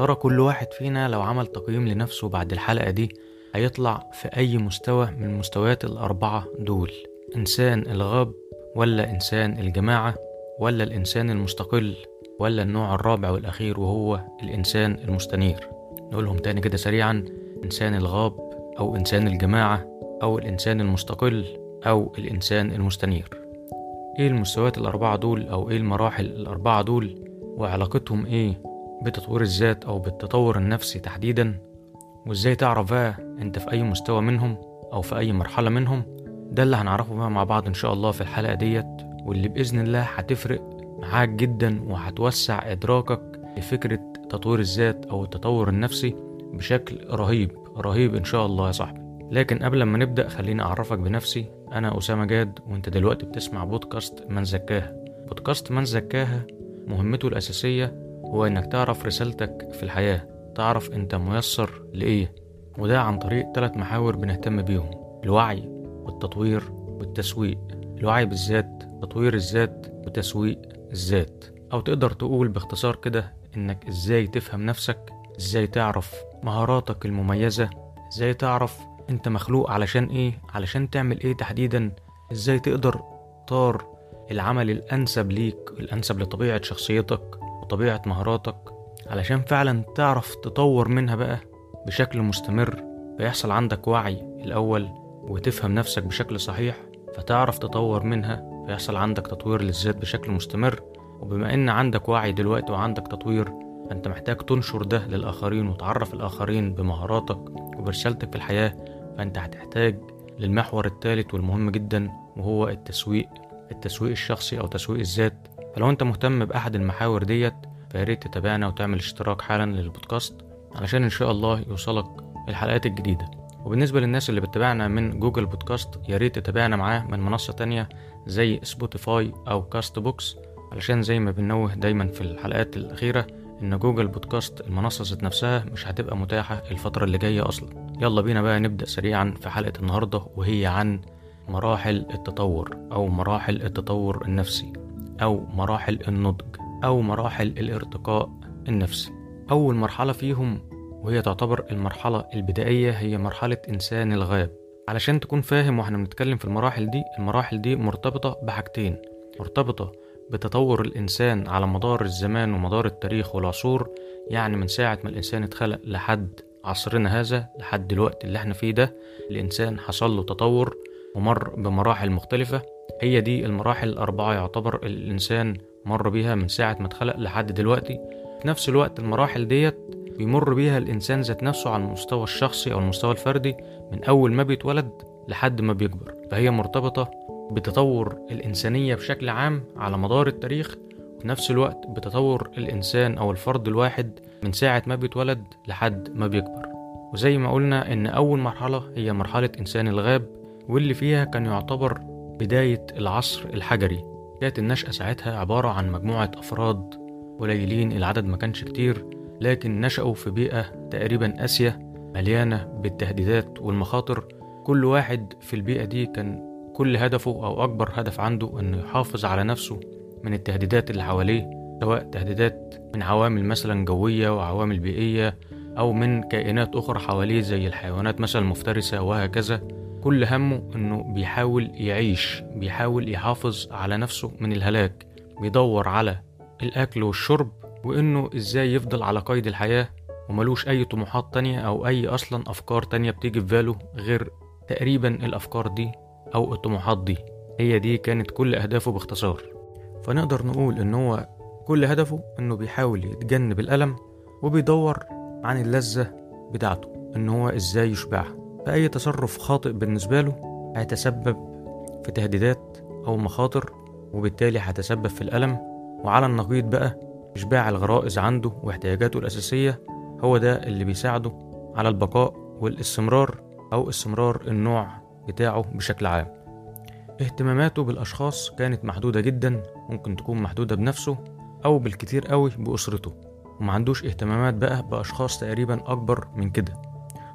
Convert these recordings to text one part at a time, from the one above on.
ترى كل واحد فينا لو عمل تقييم لنفسه بعد الحلقة دي هيطلع في أي مستوى من المستويات الأربعة دول إنسان الغاب ولا إنسان الجماعة ولا الإنسان المستقل ولا النوع الرابع والأخير وهو الإنسان المستنير. نقولهم تاني كده سريعا إنسان الغاب أو إنسان الجماعة أو الإنسان المستقل أو الإنسان المستنير. إيه المستويات الأربعة دول أو إيه المراحل الأربعة دول وعلاقتهم إيه بتطوير الذات أو بالتطور النفسي تحديدا وإزاي تعرف بقى أنت في أي مستوى منهم أو في أي مرحلة منهم. ده اللي هنعرفه بقى مع بعض إن شاء الله في الحلقة ديت واللي بإذن الله هتفرق معاك جدا وهتوسع إدراكك لفكرة تطوير الذات أو التطور النفسي بشكل رهيب رهيب إن شاء الله يا صاحبي. لكن قبل ما نبدأ خليني أعرفك بنفسي. أنا أسامة جاد وأنت دلوقتي بتسمع بودكاست من زكاها. بودكاست من زكاها مهمته الأساسية هو إنك تعرف رسالتك في الحياة تعرف أنت ميسر لإيه. وده عن طريق ثلاث محاور بنهتم بيهم الوعي والتطوير والتسويق. الوعي بالذات تطوير الذات وتسويق الذات. أو تقدر تقول باختصار كده إنك إزاي تفهم نفسك إزاي تعرف مهاراتك المميزة إزاي تعرف أنت مخلوق علشان إيه علشان تعمل إيه تحديدا إزاي تقدر تختار العمل الأنسب ليك الأنسب لطبيعة شخصيتك. وطبيعة مهاراتك علشان فعلا تعرف تطور منها بقى بشكل مستمر فيحصل عندك وعي الأول وتفهم نفسك بشكل صحيح فتعرف تطور منها فيحصل عندك تطوير للذات بشكل مستمر. وبما إن عندك وعي دلوقتي وعندك تطوير فأنت محتاج تنشر ده للآخرين وتعرف الآخرين بمهاراتك وبرسالتك في الحياة. فأنت هتحتاج للمحور الثالث والمهم جدا وهو التسويق التسويق الشخصي أو تسويق الذات. فلو أنت مهتم بأحد المحاور ديت فياريت تتابعنا وتعمل اشتراك حالا للبودكاست علشان إن شاء الله يوصلك الحلقات الجديدة. وبالنسبة للناس اللي بتتابعنا من جوجل بودكاست ياريت تتابعنا معاه من منصة تانية زي سبوتيفاي أو كاست بوكس علشان زي ما بنوه دايما في الحلقات الأخيرة إن جوجل بودكاست المنصة ذات نفسها مش هتبقى متاحة الفترة اللي جاية أصلا. يلا بينا بقى نبدأ سريعا في حلقة النهاردة وهي عن مراحل التطور أو مراحل التطور النفسي. أو مراحل النضج أو مراحل الارتقاء النفسي. أول مرحلة فيهم وهي تعتبر المرحلة البدائية هي مرحلة إنسان الغاب. علشان تكون فاهم وإحنا بنتكلم في المراحل دي المراحل دي مرتبطة بحاجتين. مرتبطة بتطور الإنسان على مدار الزمان ومدار التاريخ والعصور يعني من ساعة ما الإنسان اتخلق لحد عصرنا هذا لحد دلوقتي اللي إحنا فيه ده الإنسان حصل له تطور ومر بمراحل مختلفة. هي دي المراحل الأربعة يعتبر الإنسان مر بيها من ساعة ما اتخلق لحد دلوقتي. في نفس الوقت المراحل ديت بيمر بيها الإنسان ذات نفسه على المستوى الشخصي أو المستوى الفردي من أول ما بيتولد لحد ما بيكبر. فهي مرتبطة بتطور الإنسانية بشكل عام على مدار التاريخ وفي نفس الوقت بتطور الإنسان أو الفرد الواحد من ساعة ما بيتولد لحد ما بيكبر. وزي ما قلنا إن أول مرحلة هي مرحلة إنسان الغاب واللي فيها كان يعتبر بداية العصر الحجري. كانت النشأة ساعتها عبارة عن مجموعة أفراد قليلين العدد ما كانش كتير لكن نشأوا في بيئة تقريبا قاسية مليانة بالتهديدات والمخاطر. كل واحد في البيئة دي كان كل هدفه أو أكبر هدف عنده إنه يحافظ على نفسه من التهديدات اللي حواليه سواء تهديدات من عوامل مثلا جوية وعوامل بيئية أو من كائنات أخرى حواليه زي الحيوانات مثلا المفترسة وهكذا. كل همه إنه بيحاول يعيش بيحاول يحافظ على نفسه من الهلاك بيدور على الأكل والشرب وإنه إزاي يفضل على قيد الحياة وملوش أي طموحات تانية أو أي أصلا أفكار تانية بتيجي في باله غير تقريبا الأفكار دي أو الطموحات دي. هي دي كانت كل أهدافه باختصار. فنقدر نقول إن هو كل هدفه إنه بيحاول يتجنب الألم وبيدور عن اللذة بتاعته إن هو إزاي يشبعها. فأي تصرف خاطئ بالنسبة له هيتسبب في تهديدات أو مخاطر وبالتالي هيتسبب في الألم. وعلى النقيض بقى إشباع الغرائز عنده واحتياجاته الأساسية هو ده اللي بيساعده على البقاء والاستمرار أو استمرار النوع بتاعه بشكل عام. اهتماماته بالأشخاص كانت محدودة جدا ممكن تكون محدودة بنفسه أو بالكتير قوي بأسرته. وما عندوش اهتمامات بقى بأشخاص تقريبا أكبر من كده.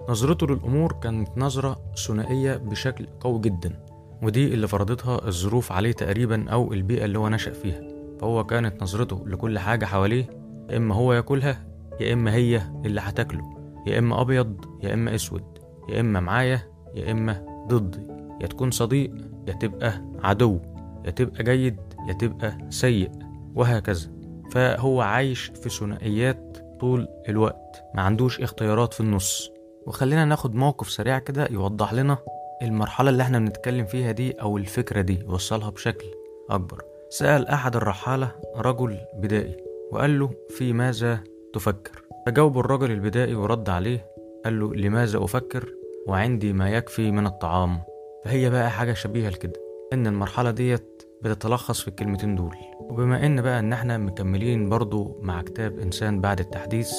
نظرته للأمور كانت نظرة ثنائية بشكل قوي جدا ودي اللي فرضتها الظروف عليه تقريبا أو البيئة اللي هو نشأ فيها. فهو كانت نظرته لكل حاجة حواليه يا إما هو ياكلها يا إما هي اللي هتاكله يا إما أبيض يا إما أسود يا إما معايا يا إما ضدي. يا تكون صديق يا تبقى عدو يا تبقى جيد يا تبقى سيء وهكذا. فهو عايش في ثنائيات طول الوقت ما عندوش اختيارات في النص. وخلينا ناخد موقف سريع كده يوضح لنا المرحلة اللي إحنا بنتكلم فيها دي أو الفكرة دي يوصلها بشكل أكبر. سأل أحد الرحالة رجل بدائي وقال له في ماذا تفكر؟ فجاوب الرجل البدائي ورد عليه قال له لماذا أفكر؟ وعندي ما يكفي من الطعام. فهي بقى حاجة شبيهة لكده إن المرحلة ديت بتتلخص في الكلمتين دول. وبما إن بقى إن إحنا مكملين برضو مع كتاب إنسان بعد التحديث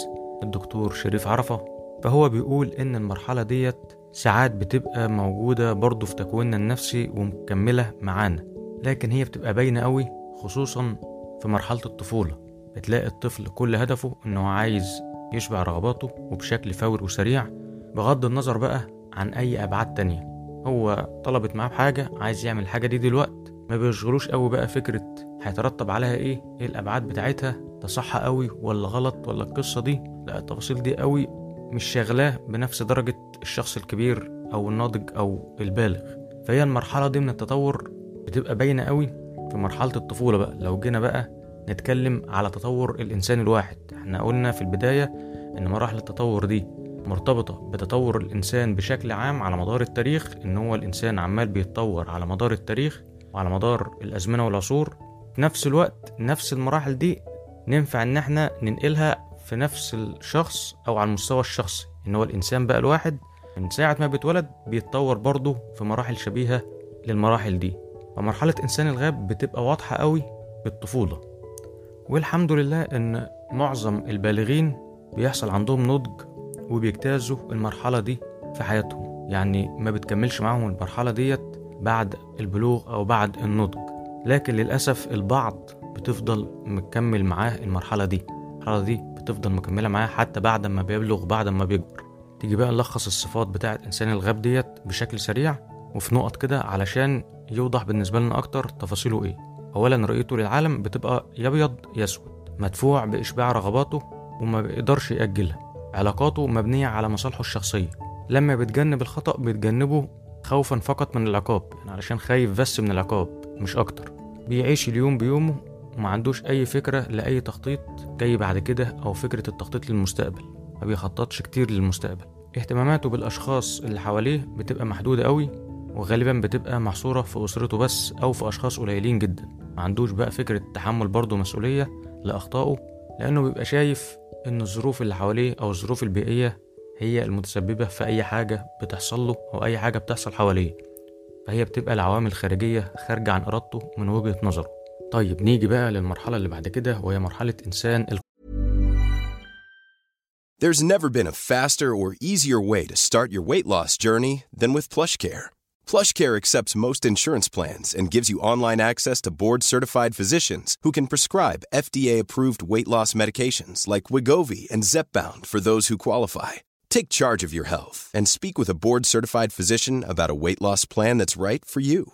الدكتور شريف عرفة فهو بيقول إن المرحلة ديت ساعات بتبقى موجودة برضو في تكويننا النفسي ومكملة معانا لكن هي بتبقى باينة قوي خصوصا في مرحلة الطفولة. بتلاقي الطفل كل هدفه إنه عايز يشبع رغباته وبشكل فوري وسريع بغض النظر بقى عن أي أبعاد تانية. هو طلبت معاه بحاجة عايز يعمل الحاجة دي دلوقت. ما بيشغلوش قوي بقى فكرة هيترتب عليها إيه؟ إيه الأبعاد بتاعتها؟ ده صح قوي ولا غلط ولا القصة دي؟ لا التفاصيل دي قوي مش شاغلاه بنفس درجة الشخص الكبير أو الناضج أو البالغ. فهي المرحلة دي من التطور بتبقى باينة قوي في مرحلة الطفولة بقى. لو جينا بقى نتكلم على تطور الإنسان الواحد إحنا قلنا في البداية إن مراحل التطور دي مرتبطة بتطور الإنسان بشكل عام على مدار التاريخ إن هو الإنسان عمال بيتطور على مدار التاريخ وعلى مدار الأزمنة والعصور. في نفس الوقت نفس المراحل دي ننفع إن إحنا ننقلها في نفس الشخص أو على المستوى الشخصي إن هو الإنسان بقى الواحد من ساعة ما بيتولد بيتطور برضه في مراحل شبيهة للمراحل دي. فمرحلة إنسان الغاب بتبقى واضحة قوي في الطفولة والحمد لله إن معظم البالغين بيحصل عندهم نضج وبيجتازوا المرحلة دي في حياتهم. يعني ما بتكملش معاهم المرحلة ديت بعد البلوغ أو بعد النضج. لكن للأسف البعض بتفضل مكمل معاه المرحلة دي. المرحلة دي بتفضل مكملة معاه حتى بعد ما بيبلغ بعد ما بيكبر. تيجي بقى نلخص الصفات بتاعة إنسان الغاب ديت بشكل سريع وفي نقط كده علشان يوضح بالنسبة لنا أكتر تفاصيله إيه. أولا رؤيته للعالم بتبقى يا أبيض يا أسود مدفوع بإشباع رغباته وما بيقدرش يأجلها. علاقاته مبنية على مصالحه الشخصية. لما بيتجنب الخطأ بيتجنبه خوفا فقط من العقاب يعني علشان خايف بس من العقاب مش أكتر. بيعيش اليوم بيومه وما عندوش أي فكرة لأي تخطيط جاي بعد كده أو فكرة التخطيط للمستقبل. ما بيخططش كتير للمستقبل. اهتماماته بالأشخاص اللي حواليه بتبقى محدودة قوي وغالبا بتبقى محصورة في أسرته بس أو في أشخاص قليلين جدا. ما عندوش بقى فكرة تحمل برضه مسؤولية لأخطائه لأنه بيبقى شايف إن الظروف اللي حواليه أو الظروف البيئية هي المتسببة في أي حاجة بتحصل له أو أي حاجة بتحصل حواليه. فهي بتبقى العوامل الخارجية خارجة عن إرادته من وجهة نظره. طيب نيجي بقى للمرحلة اللي بعد كده وهي مرحلة إنسان There's never been a faster or easier way to start your weight loss journey than with PlushCare. PlushCare accepts most insurance plans and gives you online access to board-certified physicians who can prescribe FDA-approved weight loss medications like Wigovi and Zepbound for those who qualify. Take charge of your health and speak with a board-certified physician about a weight loss plan that's right for you.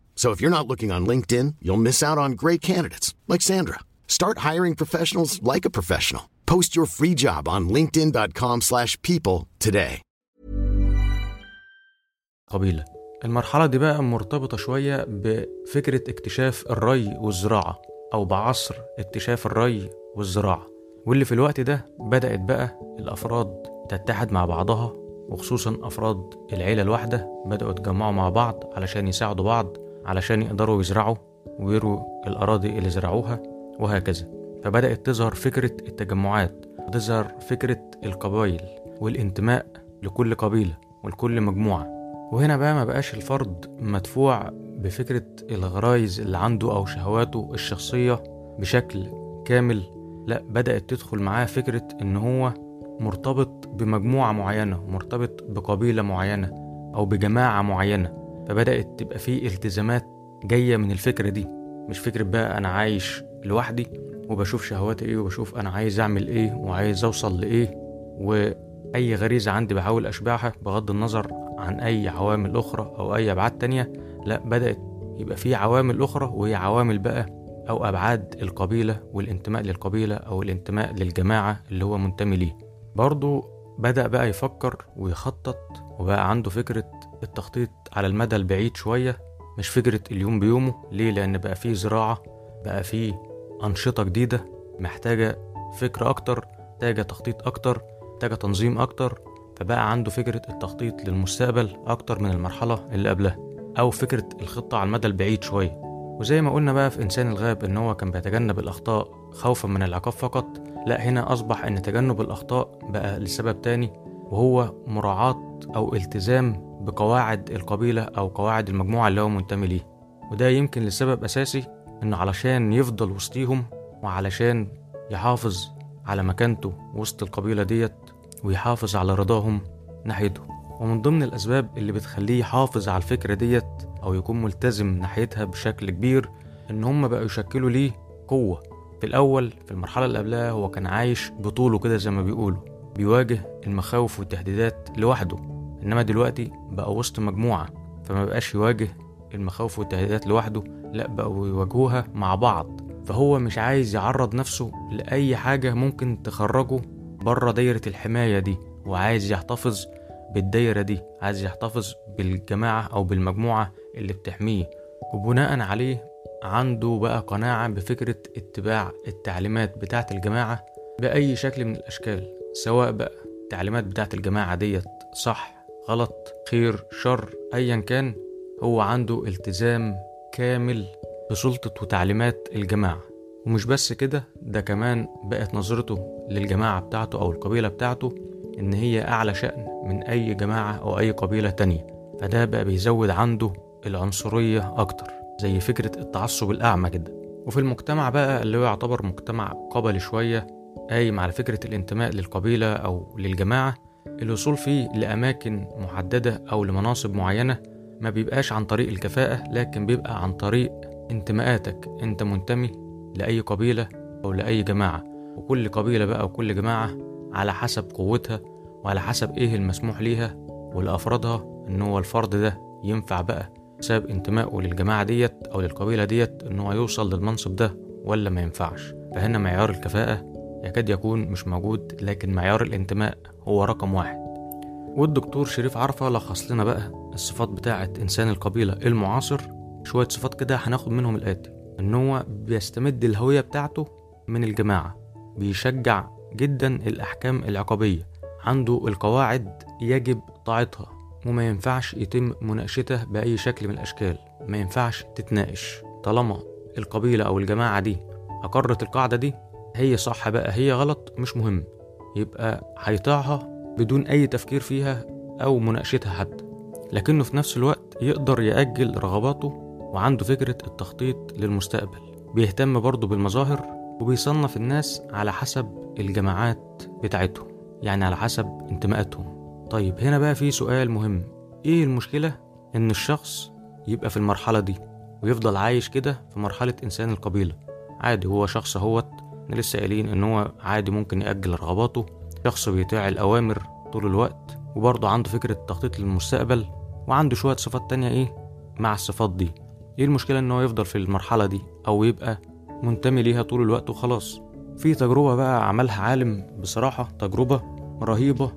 So if you're not looking on LinkedIn, you'll miss out on great candidates like Sandra. Start hiring professionals like a professional. Post your free job on linkedin.com/people today. قبيلة المرحلة دي بقى مرتبطة شوية بفكرة اكتشاف الري والزراعة أو بعصر اكتشاف الري والزراعة واللي في الوقت ده بدأت بقى الأفراد تتحد مع بعضها وخصوصا أفراد العيلة الواحدة بدأوا يتجمعوا مع بعض علشان يساعدوا بعض علشان يقدروا يزرعوا ويروا الأراضي اللي زرعوها وهكذا. فبدأت تظهر فكرة التجمعات وتظهر فكرة القبائل والانتماء لكل قبيلة ولكل مجموعة. وهنا بقى ما بقاش الفرد مدفوع بفكرة الغرايز اللي عنده أو شهواته الشخصية بشكل كامل لا بدأت تدخل معاه فكرة إن هو مرتبط بمجموعة معينة مرتبط بقبيلة معينة أو بجماعة معينة. فبدأت تبقى فيه التزامات جاية من الفكرة دي مش فكرة بقى أنا عايش لوحدي وبشوف شهواتي إيه وبشوف أنا عايز أعمل إيه وعايز أوصل لإيه وأي غريزة عندي بحاول أشبعها بغض النظر عن أي عوامل أخرى أو أي أبعاد تانية لأ بدأت يبقى في عوامل أخرى وهي عوامل بقى أو أبعاد القبيلة والانتماء للقبيلة أو الانتماء للجماعة اللي هو منتمي ليه. برضو بدأ بقى يفكر ويخطط وبقى عنده فكرة التخطيط على المدى البعيد شوية مش فكرة اليوم بيومه. ليه؟ لأن بقى فيه زراعة بقى فيه أنشطة جديدة محتاجة فكرة أكتر محتاجة تخطيط أكتر محتاجة تنظيم أكتر. فبقى عنده فكرة التخطيط للمستقبل أكتر من المرحلة اللي قبلها أو فكرة الخطة على المدى البعيد شوية. وزي ما قلنا بقى في إنسان الغاب إن هو كان بيتجنب الأخطاء خوفا من العقاب فقط لا هنا أصبح إن تجنب الأخطاء بقى لسبب تاني وهو مراعاة أو التزام بقواعد القبيلة أو قواعد المجموعة اللي هو منتمي ليه. وده يمكن لسبب أساسي إنه علشان يفضل وسطيهم وعلشان يحافظ على مكانته وسط القبيلة ديت ويحافظ على رضاهم ناحيته ومن ضمن الأسباب اللي بتخليه يحافظ على الفكرة ديت أو يكون ملتزم ناحيتها بشكل كبير إن هم بقوا يشكلوا ليه قوة. في الأول في المرحلة اللي قبلها هو كان عايش بطوله كده زي ما بيقولوا بيواجه المخاوف والتهديدات لوحده. إنما دلوقتي بقى وسط مجموعة فما بقاش يواجه المخاوف والتهديدات لوحده لأ بقوا يواجهوها مع بعض. فهو مش عايز يعرض نفسه لأي حاجة ممكن تخرجه بره دايرة الحماية دي وعايز يحتفظ بالدايرة دي عايز يحتفظ بالجماعة أو بالمجموعة اللي بتحميه. وبناء عليه عنده بقى قناعة بفكرة اتباع التعليمات بتاعة الجماعة بأي شكل من الأشكال سواء بقى التعليمات بتاعة الجماعة ديت صح غلط خير شر أيا كان هو عنده التزام كامل بسلطة وتعليمات الجماعة. ومش بس كده ده كمان بقت نظرته للجماعة بتاعته أو القبيلة بتاعته إن هي أعلى شأن من أي جماعة أو أي قبيلة تانية. فده بقى بيزود عنده العنصرية أكتر زي فكرة التعصب الأعمى كده. وفي المجتمع بقى اللي هو يعتبر مجتمع قبلي شوية قايم على فكرة الانتماء للقبيلة أو للجماعة الوصول فيه لأماكن محددة أو لمناصب معينة ما بيبقاش عن طريق الكفاءة لكن بيبقى عن طريق انتماءاتك. أنت منتمي لأي قبيلة أو لأي جماعة وكل قبيلة بقى وكل جماعة على حسب قوتها وعلى حسب إيه المسموح ليها ولأفرادها إن هو الفرد ده ينفع بقى بسبب انتمائه للجماعة ديت أو للقبيلة ديت إن هو يوصل للمنصب ده ولا ما ينفعش. فهنا معيار الكفاءة يكاد يكون مش موجود لكن معيار الانتماء هو رقم واحد. والدكتور شريف عرفة لخص لنا بقى الصفات بتاعة إنسان القبيلة المعاصر. شوية صفات كده هناخد منهم الآتي. إن هو بيستمد الهوية بتاعته من الجماعة. بيشجع جدا الأحكام العقابية. عنده القواعد يجب طاعتها. وما ينفعش يتم مناقشتها بأي شكل من الأشكال. ما ينفعش تتناقش. طالما القبيلة أو الجماعة دي أقرت القاعدة دي هي صح بقى هي غلط مش مهم. يبقى هيطيعها بدون أي تفكير فيها أو مناقشتها حتى. لكنه في نفس الوقت يقدر يأجل رغباته وعنده فكرة التخطيط للمستقبل. بيهتم برضه بالمظاهر وبيصنف الناس على حسب الجماعات بتاعتهم يعني على حسب انتماءاتهم. طيب هنا بقى في سؤال مهم. إيه المشكلة إن الشخص يبقى في المرحلة دي ويفضل عايش كده في مرحلة إنسان القبيلة؟ عادي هو شخص أهوت إحنا لسه قايلين إن هو عادي ممكن يأجل رغباته شخص بيطيع الأوامر طول الوقت وبرضه عنده فكرة تخطيط للمستقبل وعنده شوية صفات تانية إيه مع الصفات دي. إيه المشكلة إن هو يفضل في المرحلة دي أو يبقى منتمي ليها طول الوقت وخلاص؟ في تجربة بقى عملها عالم بصراحة تجربة رهيبة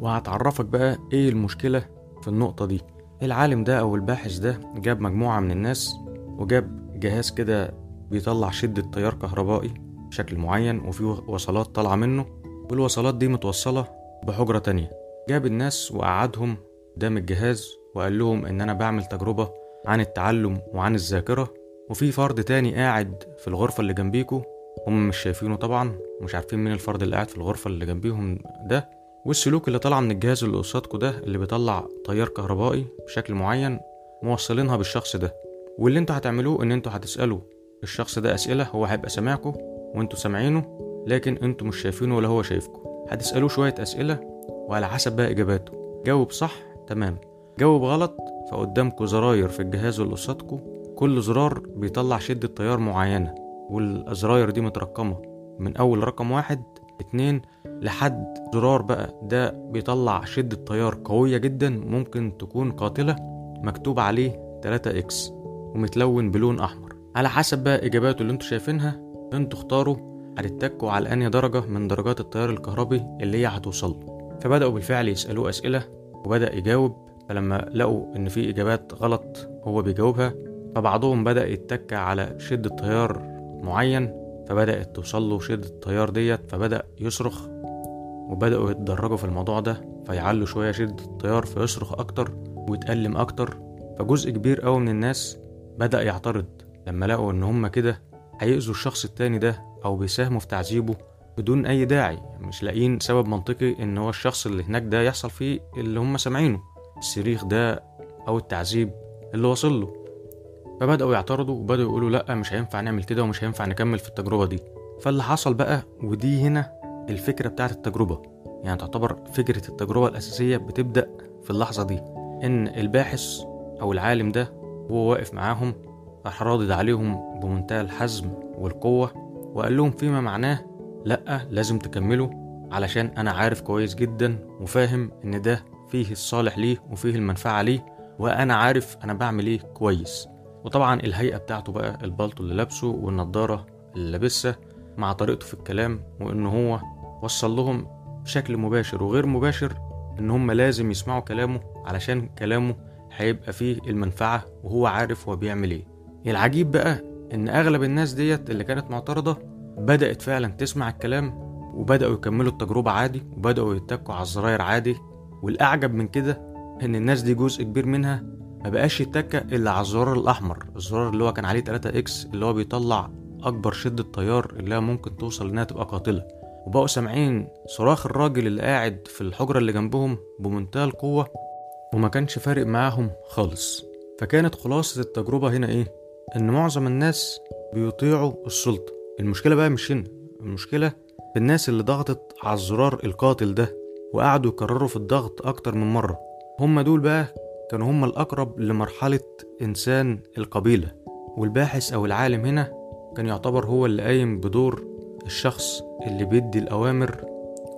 وهتعرفك بقى إيه المشكلة في النقطة دي. العالم ده أو الباحث ده جاب مجموعة من الناس وجاب جهاز كده بيطلع شدة تيار كهربائي بشكل معين وفي وصلات طالعة منه والوصلات دي متوصلة بحجرة تانية. جاب الناس وقعدهم قدام الجهاز وقال لهم إن أنا بعمل تجربة عن التعلم وعن الذاكرة وفي فرد تاني قاعد في الغرفة اللي جنبيكوا هم مش شايفينه طبعا مش عارفين مين الفرد اللي قاعد في الغرفة اللي جنبيهم ده. والسلوك اللي طالع من الجهاز اللي قصادكوا ده اللي بيطلع تيار كهربائي بشكل معين موصلينها بالشخص ده. واللي أنتوا هتعملوه إن أنتوا هتسألوا الشخص ده أسئلة هو هيبقى سامعكوا وانتوا سامعينه لكن أنتوا مش شايفينه ولا هو شايفكوا هتسألوه شوية أسئلة وعلى حسب بقى إجاباته. جاوب صح تمام. جاوب غلط فقدامكوا زراير في الجهاز اللي قصادكوا. كل زرار بيطلع شدة تيار معينة والزراير دي مترقمة. من أول رقم واحد اتنين لحد زرار بقى ده بيطلع شدة تيار قوية جدا ممكن تكون قاتلة مكتوب عليه 3 إكس ومتلون بلون أحمر. على حسب بقى إجاباته اللي أنتوا شايفينها أنتوا اختاروا هتتكوا على أنهي درجة من درجات التيار الكهربي اللي هي هتوصل له. فبدأوا بالفعل يسألوه أسئلة وبدأ يجاوب. فلما لقوا إن في إجابات غلط هو بيجاوبها فبعضهم بدأ يتك على شدة تيار معين فبدأت توصل له شدة التيار ديت فبدأ يصرخ. وبدأوا يتدرجوا في الموضوع ده فيعلوا شوية شدة التيار فيصرخ أكتر ويتألم أكتر. فجزء كبير أوي من الناس بدأ يعترض. لما لقوا إن هما كده هيأذوا الشخص التاني ده أو بيساهموا في تعذيبه بدون أي داعي مش لاقيين سبب منطقي إن هو الشخص اللي هناك ده يحصل فيه اللي هما سامعينه الصريخ ده أو التعذيب اللي واصل له. فبدأوا يعترضوا وبدأوا يقولوا لأ مش هينفع نعمل كده ومش هينفع نكمل في التجربة دي. فاللي حصل بقى ودي هنا الفكرة بتاعت التجربة. يعني تعتبر فكرة التجربة الأساسية بتبدأ في اللحظة دي إن الباحث أو العالم ده وهو واقف معاهم راح رادد عليهم بمنتهى الحزم والقوة وقال لهم فيما معناه لأ لازم تكملوا علشان أنا عارف كويس جدا وفاهم إن ده فيه الصالح ليه وفيه المنفعة ليه وأنا عارف أنا بعمل إيه كويس. وطبعا الهيئة بتاعته بقى البلطو اللي لابسه والنضارة اللي لابسها مع طريقته في الكلام وإن هو وصل لهم بشكل مباشر وغير مباشر إن هم لازم يسمعوا كلامه علشان كلامه هيبقى فيه المنفعة وهو عارف هو بيعمل إيه. العجيب بقى إن أغلب الناس ديت اللي كانت معترضة بدأت فعلا تسمع الكلام وبدأوا يكملوا التجربة عادي وبدأوا يتكوا على الزراير عادي. والأعجب من كده إن الناس دي جزء كبير منها ما بقاش يتكى إلا على الزرار الأحمر الزرار اللي هو كان عليه 3 إكس اللي هو بيطلع أكبر شدة تيار اللي هي ممكن توصل إنها تبقى قاتلة. وبقوا سامعين صراخ الراجل اللي قاعد في الحجرة اللي جنبهم بمنتهى القوة وما كانش فارق معاهم خالص. فكانت خلاصة التجربة هنا إيه؟ إن معظم الناس بيطيعوا السلطة. المشكلة بقى مش هنا. المشكلة في الناس اللي ضغطت على الزرار القاتل ده وقعدوا يكرروا في الضغط أكتر من مرة. هم دول بقى كانوا هم الأقرب لمرحلة إنسان القبيلة. والباحث أو العالم هنا كان يعتبر هو اللي قايم بدور الشخص اللي بيدي الأوامر.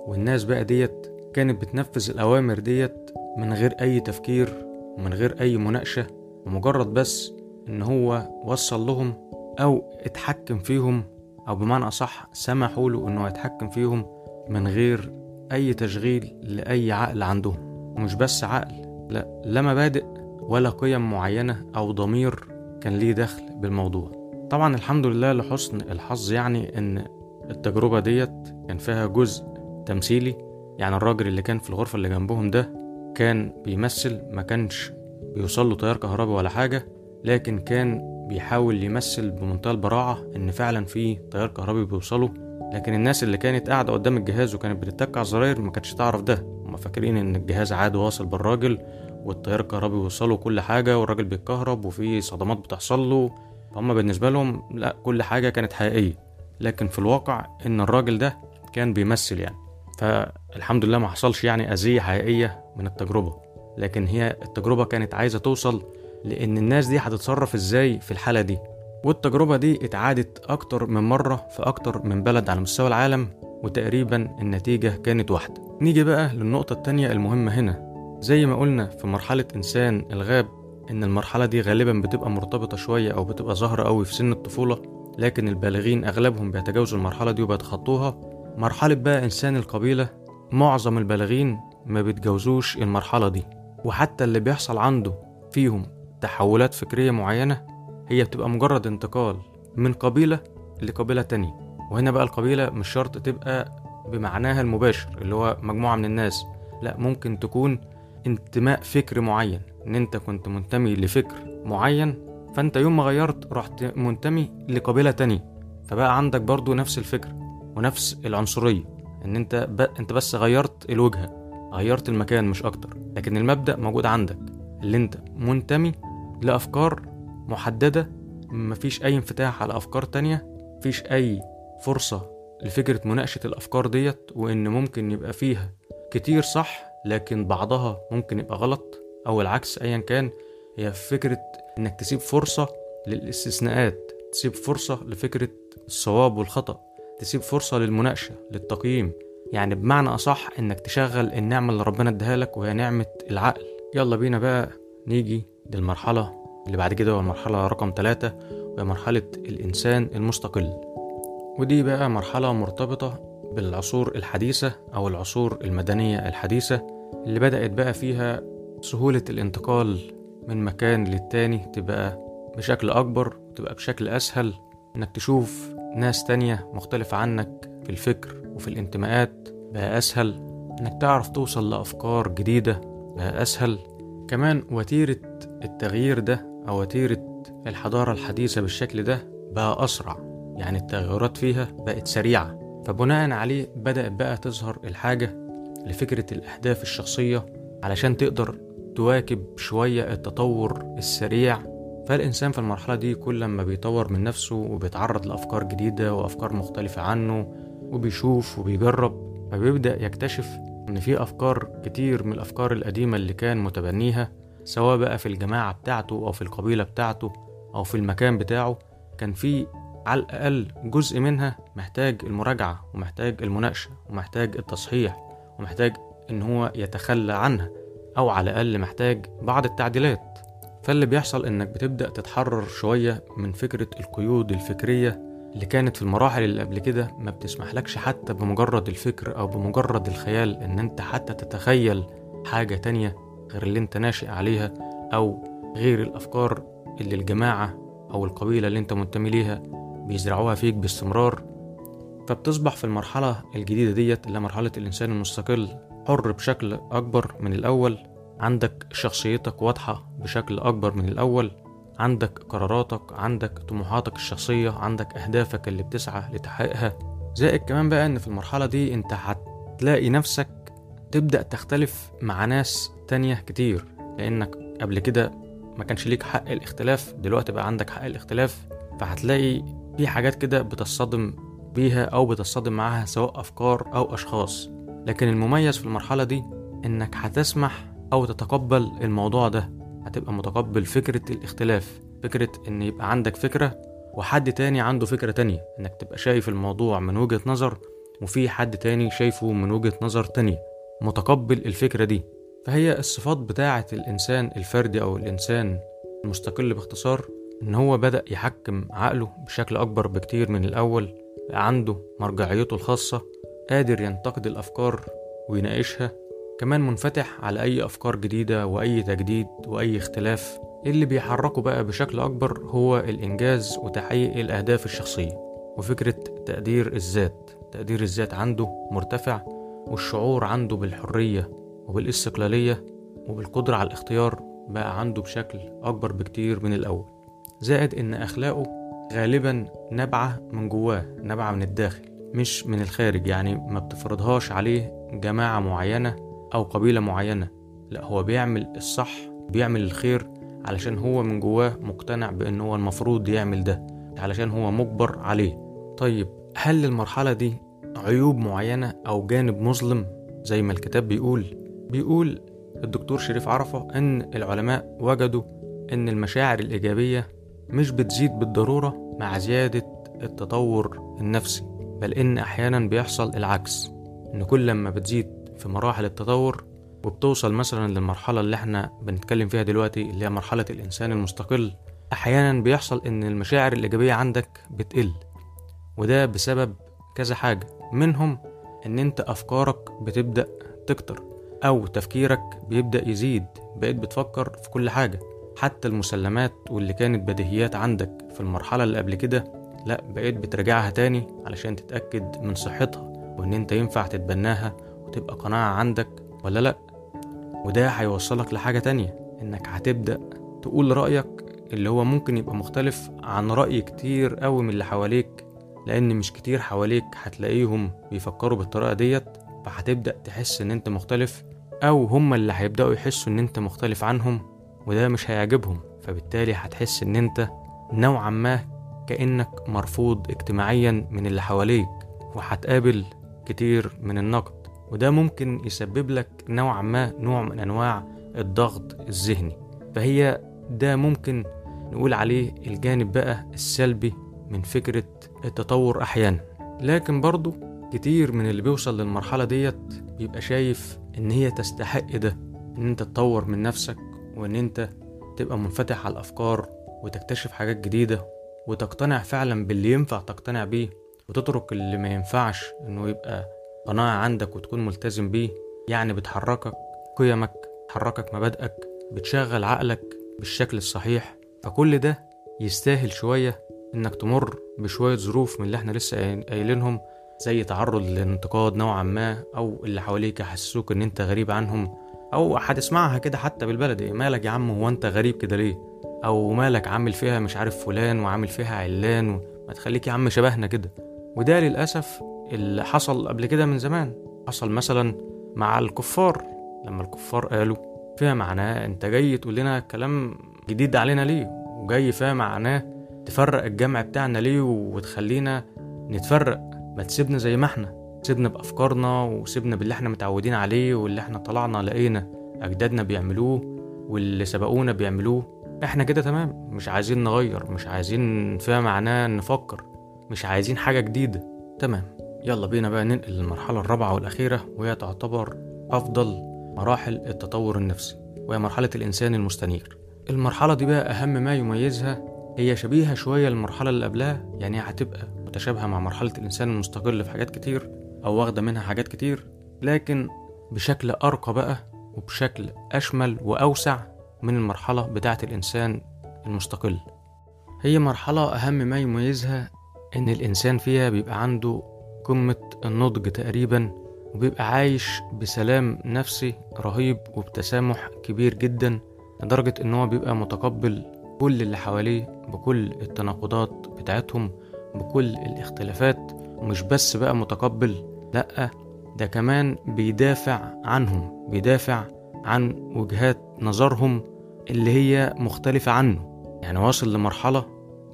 والناس بقى ديت كانت بتنفذ الأوامر ديت من غير أي تفكير ومن غير أي مناقشة. ومجرد بس إن هو وصل لهم أو اتحكم فيهم أو بمعنى أصح سمحوا له إنه يتحكم فيهم من غير أي تشغيل لأي عقل عندهم. ومش بس عقل لا لا مبادئ ولا قيم معينة أو ضمير كان ليه دخل بالموضوع. طبعا الحمد لله لحسن الحظ يعني إن التجربة ديت كان فيها جزء تمثيلي. يعني الراجل اللي كان في الغرفة اللي جنبهم ده كان بيمثل ما كانش بيوصل له تيار كهربي ولا حاجة. لكن كان بيحاول يمثل بمنتهى البراعة إن فعلا في تيار كهربي بيوصله لكن الناس اللي كانت قاعدة قدام الجهاز وكانت بتتك على الزراير ما كانتش تعرف ده. هما فاكرين إن الجهاز عادي واصل بالراجل والتيار الكهربي وصله كل حاجة والراجل بيتكهرب وفي صدمات بتحصل له. فهم بالنسبة لهم لا كل حاجة كانت حقيقية. لكن في الواقع إن الراجل ده كان بيمثل يعني. فالحمد لله ما حصلش يعني أذية حقيقية من التجربة. لكن هي التجربة كانت عايزة توصل لأن الناس دي هتتصرف إزاي في الحالة دي؟ والتجربة دي اتعادت أكتر من مرة في أكتر من بلد على مستوى العالم وتقريبا النتيجة كانت واحدة. نيجي بقى للنقطة التانية المهمة هنا. زي ما قلنا في مرحلة إنسان الغاب إن المرحلة دي غالبا بتبقى مرتبطة شوية أو بتبقى ظاهرة أوي في سن الطفولة لكن البالغين أغلبهم بيتجاوزوا المرحلة دي وبيتخطوها. مرحلة بقى إنسان القبيلة معظم البالغين ما بيتجاوزوش المرحلة دي وحتى اللي بيحصل عنده فيهم تحولات فكرية معينة هي بتبقى مجرد انتقال من قبيلة لقبيلة تانية. وهنا بقى القبيلة مش شرط تبقى بمعناها المباشر اللي هو مجموعة من الناس لا ممكن تكون انتماء فكري معين إن أنت كنت منتمي لفكر معين فأنت يوم ما غيرت رحت منتمي لقبيلة تانية. فبقى عندك برضو نفس الفكر ونفس العنصرية إن أنت ب... أنت بس غيرت الوجهة غيرت المكان مش أكتر. لكن المبدأ موجود عندك اللي أنت منتمي لأفكار محددة مفيش أي انفتاح على أفكار تانية مفيش أي فرصة لفكرة مناقشة الأفكار ديت وإن ممكن يبقى فيها كتير صح لكن بعضها ممكن يبقى غلط أو العكس أيا كان هي فكرة إنك تسيب فرصة للاستثناءات تسيب فرصة لفكرة الصواب والخطأ تسيب فرصة للمناقشة للتقييم. يعني بمعنى أصح إنك تشغل النعمة اللي ربنا اداها لك وهي نعمة العقل. يلا بينا بقى نيجي للمرحلة اللي بعد كده هو المرحلة رقم ثلاثة وهي مرحلة الإنسان المستقل. ودي بقى مرحلة مرتبطة بالعصور الحديثة أو العصور المدنية الحديثة اللي بدأت بقى فيها سهولة الانتقال من مكان للتاني تبقى بشكل أكبر وتبقى بشكل أسهل. إنك تشوف ناس تانية مختلفة عنك في الفكر وفي الانتماءات بقى أسهل. إنك تعرف توصل لأفكار جديدة بقى أسهل. كمان وتيرة التغيير ده أو وتيرة الحضارة الحديثة بالشكل ده بقى أسرع يعني التغيرات فيها بقت سريعة. فبناء عليه بدأت بقى تظهر الحاجة لفكرة الأهداف الشخصية علشان تقدر تواكب شوية التطور السريع. فالإنسان في المرحلة دي كل ما بيطور من نفسه وبيتعرض لأفكار جديدة وأفكار مختلفة عنه وبيشوف وبيجرب فبيبدأ يكتشف إن في أفكار كتير من الأفكار القديمة اللي كان متبنيها سواء بقى في الجماعة بتاعته أو في القبيلة بتاعته أو في المكان بتاعه كان في على الأقل جزء منها محتاج المراجعة ومحتاج المناقشة ومحتاج التصحيح ومحتاج إن هو يتخلى عنها أو على الأقل محتاج بعض التعديلات. فاللي بيحصل إنك بتبدأ تتحرر شوية من فكرة القيود الفكرية اللي كانت في المراحل اللي قبل كده ما بتسمحلكش حتى بمجرد الفكر أو بمجرد الخيال إن أنت حتى تتخيل حاجة تانية غير اللي أنت ناشئ عليها أو غير الأفكار اللي الجماعة أو القبيلة اللي أنت منتمي ليها بيزرعوها فيك باستمرار. فبتصبح في المرحلة الجديدة ديت اللي مرحلة الإنسان المستقل حر بشكل أكبر من الأول. عندك شخصيتك واضحة بشكل أكبر من الأول. عندك قراراتك عندك طموحاتك الشخصية عندك أهدافك اللي بتسعى لتحقيقها. زائد كمان بقى إن في المرحلة دي أنت هتلاقي نفسك تبدأ تختلف مع ناس تانية كتير لأنك قبل كده ما كانش ليك حق الاختلاف دلوقتي بقى عندك حق الاختلاف. فهتلاقي في حاجات كده بتصطدم بيها أو بتصطدم معاها سواء أفكار أو أشخاص. لكن المميز في المرحلة دي إنك هتسمح أو تتقبل الموضوع ده. هتبقى متقبل فكرة الاختلاف فكرة إن يبقى عندك فكرة وحد تاني عنده فكرة تانية إنك تبقى شايف الموضوع من وجهة نظر وفي حد تاني شايفه من وجهة نظر تانية. متقبل الفكرة دي. فهي الصفات بتاعة الإنسان الفردي أو الإنسان المستقل باختصار إن هو بدأ يحكم عقله بشكل أكبر بكتير من الأول عنده مرجعيته الخاصة قادر ينتقد الأفكار ويناقشها كمان منفتح على أي أفكار جديدة وأي تجديد وأي اختلاف. اللي بيحركه بقى بشكل أكبر هو الإنجاز وتحقيق الأهداف الشخصية وفكرة تقدير الذات. تقدير الذات عنده مرتفع والشعور عنده بالحرية وبالاستقلالية وبالقدرة على الاختيار بقى عنده بشكل أكبر بكتير من الأول. زائد إن أخلاقه غالبا نابعة من جواه نابعة من الداخل مش من الخارج. يعني ما بتفرضهاش عليه جماعة معينة أو قبيلة معينة. لا هو بيعمل الصح بيعمل الخير علشان هو من جواه مقتنع بأن هو المفروض يعمل ده علشان هو مجبر عليه. طيب هل المرحلة دي عيوب معينة أو جانب مظلم؟ زي ما الكتاب بيقول. بيقول الدكتور شريف عرفة إن العلماء وجدوا إن المشاعر الإيجابية مش بتزيد بالضرورة مع زيادة التطور النفسي بل إن أحيانا بيحصل العكس إن كل لما بتزيد في مراحل التطور وبتوصل مثلا للمرحلة اللي إحنا بنتكلم فيها دلوقتي اللي هي مرحلة الإنسان المستقل. أحيانا بيحصل إن المشاعر الإيجابية عندك بتقل وده بسبب كذا حاجة. منهم إن أنت أفكارك بتبدأ تكتر أو تفكيرك بيبدأ يزيد بقيت بتفكر في كل حاجة. حتى المسلمات واللي كانت بديهيات عندك في المرحلة اللي قبل كده لأ بقيت بتراجعها تاني علشان تتأكد من صحتها وإن أنت ينفع تتبناها وتبقى قناعة عندك ولا لأ؟ وده هيوصلك لحاجة تانية إنك هتبدأ تقول رأيك اللي هو ممكن يبقى مختلف عن رأي كتير أوي من اللي حواليك لأن مش كتير حواليك هتلاقيهم بيفكروا بالطريقة ديت فهتبدأ تحس إن أنت مختلف أو هما اللي هيبدأوا يحسوا إن أنت مختلف عنهم وده مش هيعجبهم فبالتالي هتحس إن أنت نوعا ما كأنك مرفوض اجتماعيا من اللي حواليك وهتقابل كتير من النقد. وده ممكن يسبب لك نوعا ما نوع من أنواع الضغط الذهني. فهي ده ممكن نقول عليه الجانب بقى السلبي من فكرة التطور أحيانا. لكن برضو كتير من اللي بيوصل للمرحلة ديت بيبقى شايف إن هي تستحق ده إن أنت تطور من نفسك وإن أنت تبقى منفتح على الأفكار وتكتشف حاجات جديدة وتقتنع فعلا باللي ينفع تقتنع بيه وتترك اللي ما ينفعش إنه يبقى قناعة عندك وتكون ملتزم بيه يعني بتحركك قيمك تحركك مبادئك بتشغل عقلك بالشكل الصحيح. فكل ده يستاهل شوية إنك تمر بشوية ظروف من اللي إحنا لسه قايلينهم زي تعرض للانتقاد نوعا ما أو اللي حواليك يحسسوك إن أنت غريب عنهم أو هتسمعها كده حتى بالبلدي مالك يا عم هو أنت غريب كده ليه؟ أو مالك عامل فيها مش عارف فلان وعامل فيها علان وما تخليك يا عم شبهنا كده. وده للأسف اللي حصل قبل كده من زمان. حصل مثلا مع الكفار. لما الكفار قالوا فيها معناه أنت جاي تقول لنا كلام جديد علينا ليه؟ وجاي فيها معناه تفرق الجمع بتاعنا ليه وتخلينا نتفرق؟ ما تسيبنا زي ما إحنا. سيبنا بأفكارنا وسيبنا باللي إحنا متعودين عليه واللي إحنا طلعنا لقينا أجدادنا بيعملوه واللي سبقونا بيعملوه. إحنا كده تمام. مش عايزين نغير. مش عايزين فيها معناه نفكر. مش عايزين حاجة جديدة. تمام. يلا بينا بقى ننقل للمرحلة الرابعة والأخيرة وهي تعتبر أفضل مراحل التطور النفسي وهي مرحلة الإنسان المستنير. المرحلة دي بقى أهم ما يميزها هي شبيهة شوية للمرحلة اللي قبلها يعني هتبقى متشابهة مع مرحلة الإنسان المستقل في حاجات كتير أو واخدة منها حاجات كتير لكن بشكل أرقى بقى وبشكل أشمل وأوسع من المرحلة بتاعة الإنسان المستقل. هي مرحلة أهم ما يميزها إن الإنسان فيها بيبقى عنده قمة النضج تقريبا وبيبقى عايش بسلام نفسي رهيب وبتسامح كبير جدا لدرجة إن هو بيبقى متقبل كل اللي حواليه بكل التناقضات بتاعتهم بكل الاختلافات ومش بس بقى متقبل لأ ده كمان بيدافع عنهم بيدافع عن وجهات نظرهم اللي هي مختلفة عنه يعني واصل لمرحلة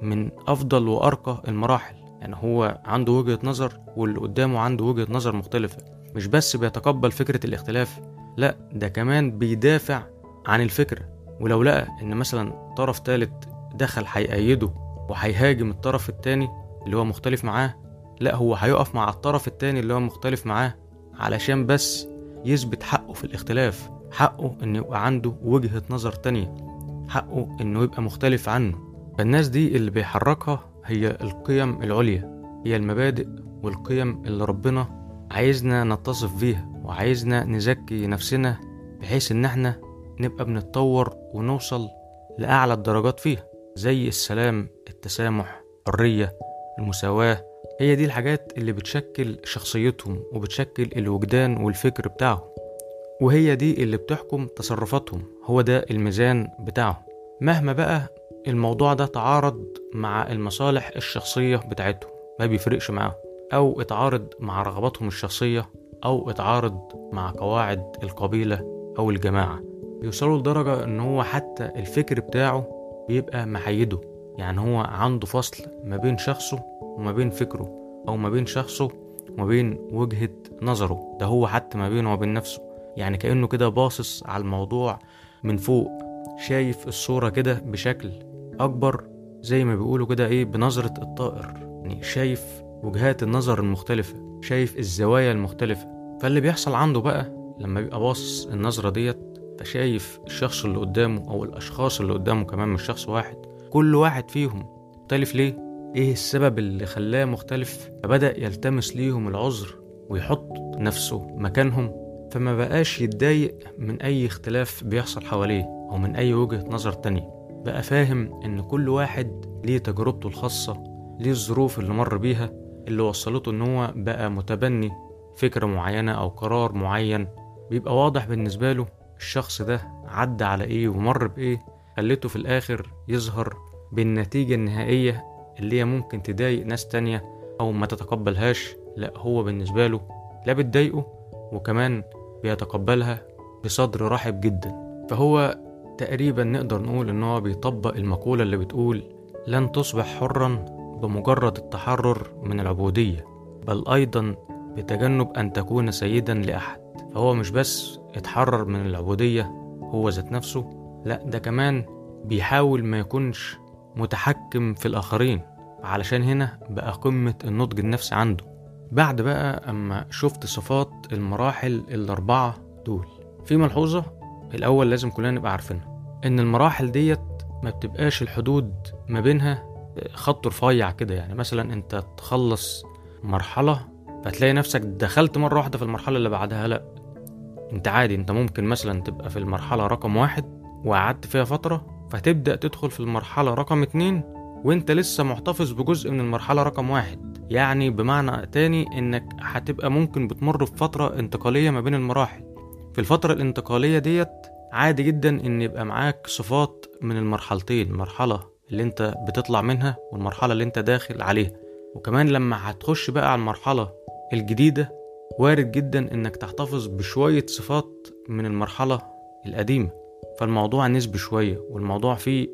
من أفضل وأرقى المراحل. يعني هو عنده وجهة نظر واللي قدامه عنده وجهة نظر مختلفة. مش بس بيتقبل فكرة الاختلاف لا ده كمان بيدافع عن الفكرة. ولو لقى إن مثلا طرف تالت دخل هيأيده وهيهاجم الطرف التاني اللي هو مختلف معاه لا هو هيقف مع الطرف التاني اللي هو مختلف معاه علشان بس يثبت حقه في الاختلاف حقه إنه يبقى عنده وجهة نظر تانية حقه إنه يبقى مختلف عنه. فالناس دي اللي بيحركها هي القيم العليا هي المبادئ والقيم اللي ربنا عايزنا نتصف بيها وعايزنا نزكي نفسنا بحيث إن إحنا نبقى بنتطور ونوصل لأعلى الدرجات فيها زي السلام التسامح الحرية المساواة. هي دي الحاجات اللي بتشكل شخصيتهم وبتشكل الوجدان والفكر بتاعهم. وهي دي اللي بتحكم تصرفاتهم هو ده الميزان بتاعهم. مهما بقى الموضوع ده تعارض مع المصالح الشخصية بتاعتهم ما بيفرقش معاهم. أو اتعارض مع رغباتهم الشخصية أو اتعارض مع قواعد القبيلة أو الجماعة. بيوصلوا لدرجة إن هو حتى الفكر بتاعه بيبقى محيده. يعني هو عنده فصل ما بين شخصه وما بين فكره أو ما بين شخصه وما بين وجهة نظره. ده هو حتى ما بينه وبين نفسه. يعني كأنه كده باصص على الموضوع من فوق شايف الصورة كده بشكل أكبر زي ما بيقولوا كده إيه بنظرة الطائر. يعني شايف وجهات النظر المختلفة شايف الزوايا المختلفة. فاللي بيحصل عنده بقى لما بيبقى باصص النظرة ديت فشايف الشخص اللي قدامه أو الأشخاص اللي قدامه كمان مش شخص واحد كل واحد فيهم. مختلف ليه؟ إيه السبب اللي خلاه مختلف؟ فبدأ يلتمس ليهم العذر ويحط نفسه مكانهم. فما بقاش يتضايق من أي اختلاف بيحصل حواليه أو من أي وجهة نظر تانية. بقى فاهم إن كل واحد ليه تجربته الخاصة ليه الظروف اللي مر بيها اللي وصلته إن هو بقى متبني فكرة معينة أو قرار معين بيبقى واضح بالنسبة له الشخص ده عدى على إيه ومر بإيه خلته في الآخر يظهر بالنتيجة النهائية اللي هي ممكن تضايق ناس تانية أو ما تتقبلهاش لا هو بالنسبة له لا بتضايقه وكمان بيتقبلها بصدر رحب جدا. فهو تقريبا نقدر نقول إن هو بيطبق المقولة اللي بتقول لن تصبح حرا بمجرد التحرر من العبودية بل أيضا بتجنب أن تكون سيدا لأحد فهو مش بس اتحرر من العبودية هو ذات نفسه لا ده كمان بيحاول ما يكونش متحكم في الآخرين علشان هنا بقى قمة النضج النفسي عنده. بعد بقى أما شفت صفات المراحل الأربعة دول في ملحوظة؟ الأول لازم كلنا نبقى عارفينها إن المراحل ديت ما بتبقاش الحدود ما بينها خط رفيع كده يعني. مثلا أنت تخلص مرحلة فتلاقي نفسك دخلت مرة واحدة في المرحلة اللي بعدها لأ أنت عادي أنت ممكن مثلا تبقى في المرحلة رقم واحد وقعدت فيها فترة فتبدأ تدخل في المرحلة رقم اتنين وأنت لسه محتفظ بجزء من المرحلة رقم واحد. يعني بمعنى تاني إنك هتبقى ممكن بتمر بفترة انتقالية ما بين المراحل. في الفترة الانتقالية ديت عادي جدا إن يبقى معاك صفات من المرحلتين المرحلة اللي أنت بتطلع منها والمرحلة اللي أنت داخل عليها. وكمان لما هتخش بقى على المرحلة الجديدة وارد جدا إنك تحتفظ بشوية صفات من المرحلة القديمة. فالموضوع نسبي شوية والموضوع فيه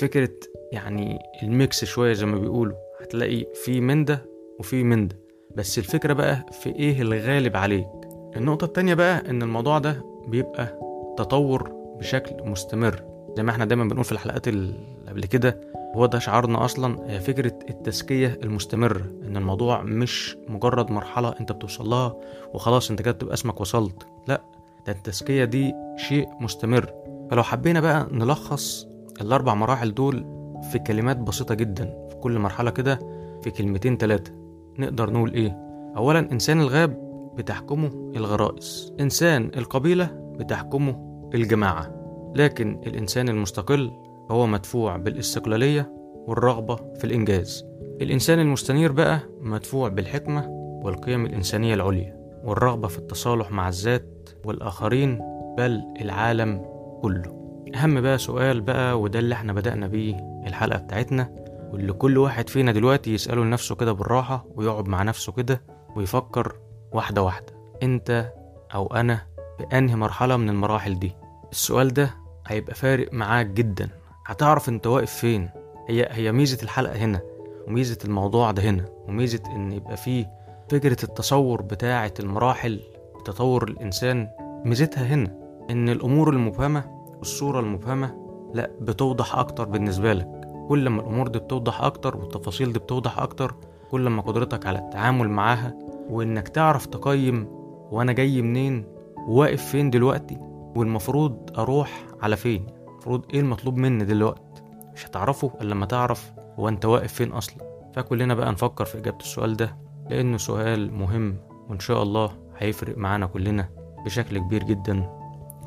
فكرة يعني الميكس شوية زي ما بيقولوا. هتلاقي في من ده وفي من ده بس الفكرة بقى في إيه الغالب عليك النقطة التانية بقى إن الموضوع ده بيبقى تطور بشكل مستمر. زي ما إحنا دايما بنقول في الحلقات اللي قبل كده هو ده شعارنا أصلا هي فكرة التزكية المستمرة. إن الموضوع مش مجرد مرحلة أنت بتوصل لها وخلاص أنت كده بتبقى اسمك وصلت. لا ده التزكية دي شيء مستمر. فلو حبينا بقى نلخص الأربع مراحل دول في كلمات بسيطة جدا في كل مرحلة كده في كلمتين تلاتة. نقدر نقول إيه؟ اولا إنسان الغاب بتحكمه الغرائز. إنسان القبيلة بتحكمه الجماعة. لكن الإنسان المستقل هو مدفوع بالاستقلالية والرغبة في الإنجاز. الإنسان المستنير بقى مدفوع بالحكمة والقيم الإنسانية العليا والرغبة في التصالح مع الذات والآخرين بل العالم كله. أهم بقى سؤال بقى وده اللي إحنا بدأنا بيه الحلقة بتاعتنا واللي كل واحد فينا دلوقتي يسأله لنفسه كده بالراحة ويقعد مع نفسه كده ويفكر واحدة واحدة. أنت أو أنا في أنهي مرحلة من المراحل دي؟ السؤال ده هيبقى فارق معاك جدا. هتعرف أنت واقف فين. هي هي ميزة الحلقة هنا وميزة الموضوع ده هنا وميزة إن يبقى فيه فكرة التصور بتاعة المراحل تطور الإنسان. ميزتها هنا إن الأمور المبهمة والصورة المبهمة لا بتوضح أكتر بالنسبة لك. كل ما الأمور دي بتوضح أكتر والتفاصيل دي بتوضح أكتر كل ما قدرتك على التعامل معاها وإنك تعرف تقيم وأنا جاي منين وواقف فين دلوقتي والمفروض أروح على فين المفروض إيه المطلوب مني دلوقتي مش هتعرفه إلا لما تعرف هو أنت واقف فين أصلا. فكلنا بقى نفكر في إجابة السؤال ده لأنه سؤال مهم وإن شاء الله هيفرق معانا كلنا بشكل كبير جدا.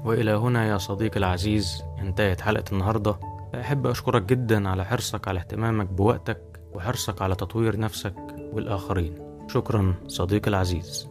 وإلى هنا يا صديقي العزيز انتهت حلقة النهاردة. أحب أشكرك جدا على حرصك على اهتمامك بوقتك وحرصك على تطوير نفسك والآخرين. شكرا صديقي العزيز.